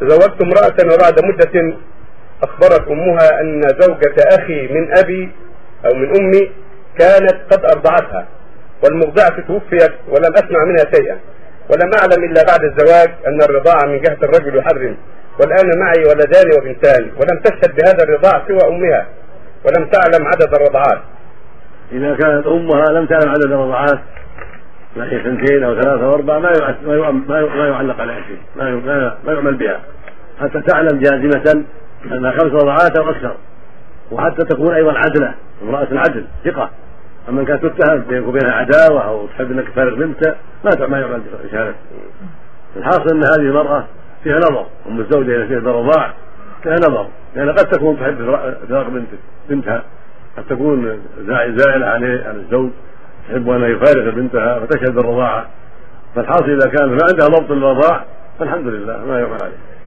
تزوجت امرأة وبعد مدة أخبرت أمها أن زوجة أخي من أبي أو من أمي كانت قد أرضعتها والمرضعة توفيت ولم أسمع منها شيئا. ولم أعلم إلا بعد الزواج أن الرضاعة من جهة الرجل يحرم والآن معي ولدان وبنتان ولم تشهد بهذا الرضاع سوى أمها ولم تعلم عدد الرضعات. إذا كانت أمها لم تعلم عدد الرضعات. ما هي سنتين أو ثلاثة أو أربعة ما ما يعلق عليها شيء. ما ما يعمل بها. حتى تعلم جازمة أنها خمس رضعات أو أكثر. وحتى تكون أيضا عدلة امرأة العدل ثقة. أما كانت تتهم بينك وبينها عداوة أو تحب أنك تفارق بنتها ما ما يعمل بشهادة الحاصل أن هذه المرأة فيها نظر أم الزوجة إذا فيها الرضاع فيها نظر. لأن قد تكون تحب فراق بنتها. قد تكون زائلة عليه على الزوج. تحب أن يفارق بنتها فتشهد بالرضاعة فالحاصل إذا كان ما عندها ضبط للرضاع فالحمد لله ما يعمل عليه.